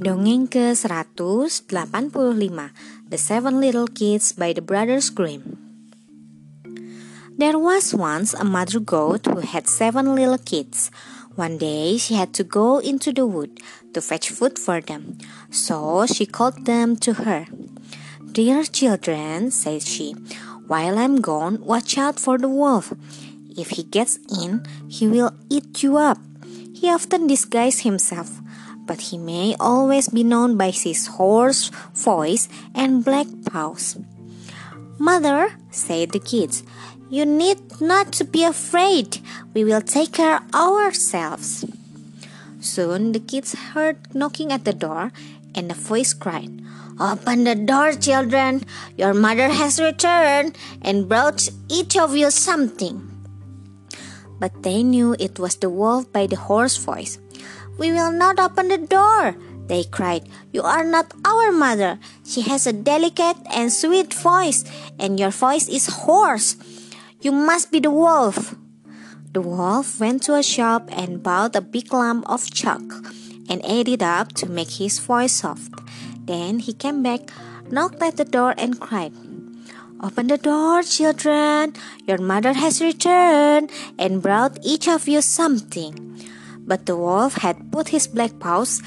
Dongeng ke-185 The Seven Little Kids by the Brothers Grimm There was once a mother goat who had seven little kids. One day she had to go into the wood to fetch food for them, so she called them to her. Dear children, said she, while I'm gone, watch out for the wolf. If he gets in, he will eat you up. He often disguises himself but he may always be known by his hoarse voice and black paws. Mother, said the kids, you need not to be afraid. We will take care of ourselves. Soon the kids heard knocking at the door, and a voice cried, Open the door, children. Your mother has returned and brought each of you something. But they knew it was the wolf by the hoarse voice. We will not open the door, they cried. You are not our mother. She has a delicate and sweet voice, and your voice is hoarse. You must be the wolf. The wolf went to a shop and bought a big lump of chalk and ate it up to make his voice soft. Then he came back, knocked at the door, and cried, Open the door, children. Your mother has returned and brought each of you something. But the wolf had put his black paws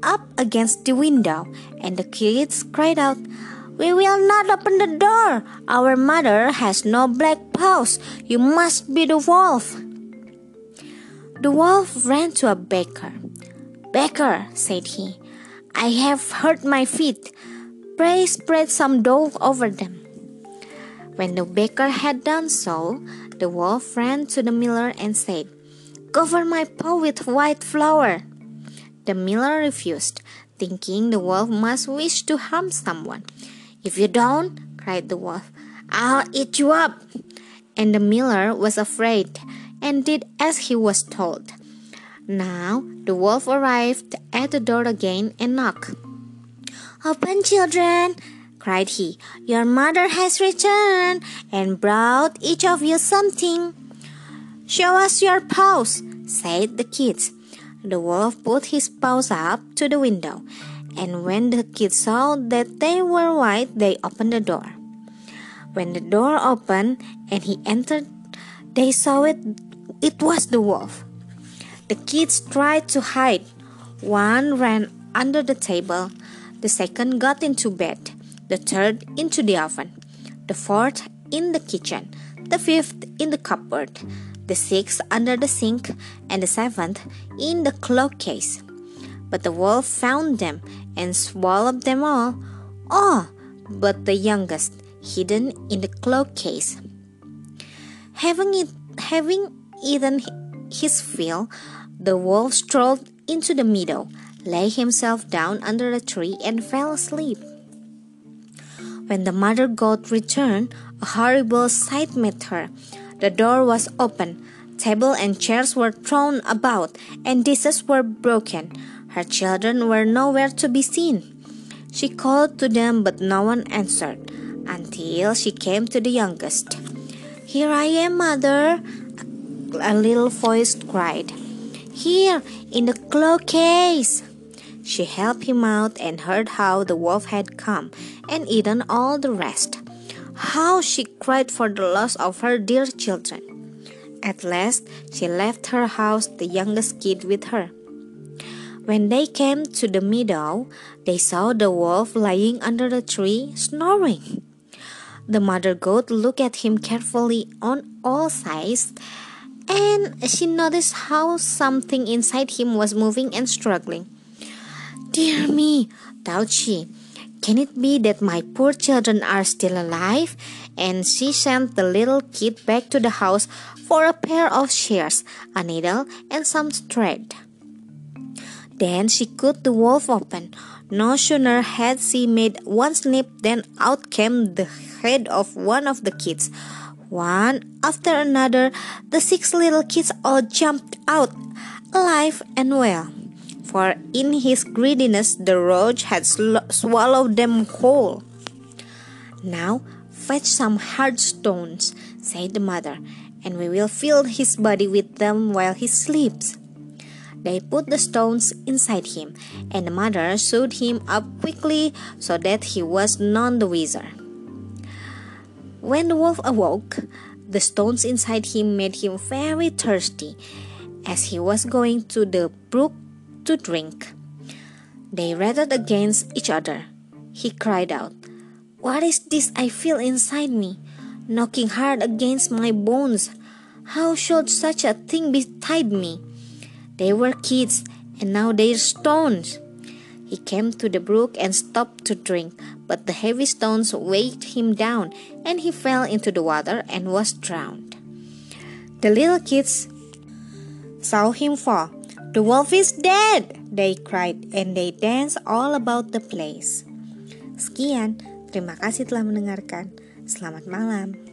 up against the window, and the kids cried out, We will not open the door. Our mother has no black paws. You must be the wolf. The wolf ran to a baker. Baker, said he, I have hurt my feet. Pray spread some dough over them. When the baker had done so, the wolf ran to the miller and said, Cover my paw with white flour. The miller refused, thinking the wolf must wish to harm someone. If you don't, cried the wolf, I'll eat you up. And the miller was afraid and did as he was told. Now the wolf arrived at the door again and knocked. Open, children, cried he. Your mother has returned and brought each of you something. Show us your paws, said the kids. The wolf put his paws up to the window, and when the kids saw that they were white, they opened the door. When the door opened and he entered, they saw it it was the wolf. The kids tried to hide. One ran under the table, the second got into bed, the third into the oven, the fourth in the kitchen, the fifth in the cupboard, the sixth under the sink, and the seventh in the cloak case. But the wolf found them and swallowed them all, all but the youngest, hidden in the cloak case. Having, it, having eaten his fill, the wolf strolled into the meadow, lay himself down under a tree, and fell asleep. When the mother goat returned, a horrible sight met her. The door was open, table and chairs were thrown about, and dishes were broken. Her children were nowhere to be seen. She called to them, but no one answered, until she came to the youngest. Here I am, mother, a little voice cried. Here, in the cloak case. She helped him out and heard how the wolf had come and eaten all the rest. How she cried for the loss of her dear children. At last, she left her house, the youngest kid with her. When they came to the meadow, they saw the wolf lying under the tree, snoring. The mother goat looked at him carefully on all sides, and she noticed how something inside him was moving and struggling. Dear me, thought she, can it be that my poor children are still alive? And she sent the little kid back to the house for a pair of shears, a needle, and some thread. Then she cut the wolf open. No sooner had she made one snip than out came the head of one of the kids. One after another, the six little kids all jumped out, alive and well for in his greediness the roach had swallowed them whole. Now fetch some hard stones, said the mother, and we will fill his body with them while he sleeps. They put the stones inside him, and the mother sewed him up quickly so that he was none the wiser. When the wolf awoke, the stones inside him made him very thirsty, as he was going to the brook to drink. They rattled against each other. He cried out, What is this I feel inside me, knocking hard against my bones? How should such a thing betide me? They were kids, and now they're stones. He came to the brook and stopped to drink, but the heavy stones weighed him down, and he fell into the water and was drowned. The little kids saw him fall. The wolf is dead, they cried, and they danced all about the place. Sekian, terima kasih telah mendengarkan. Selamat malam.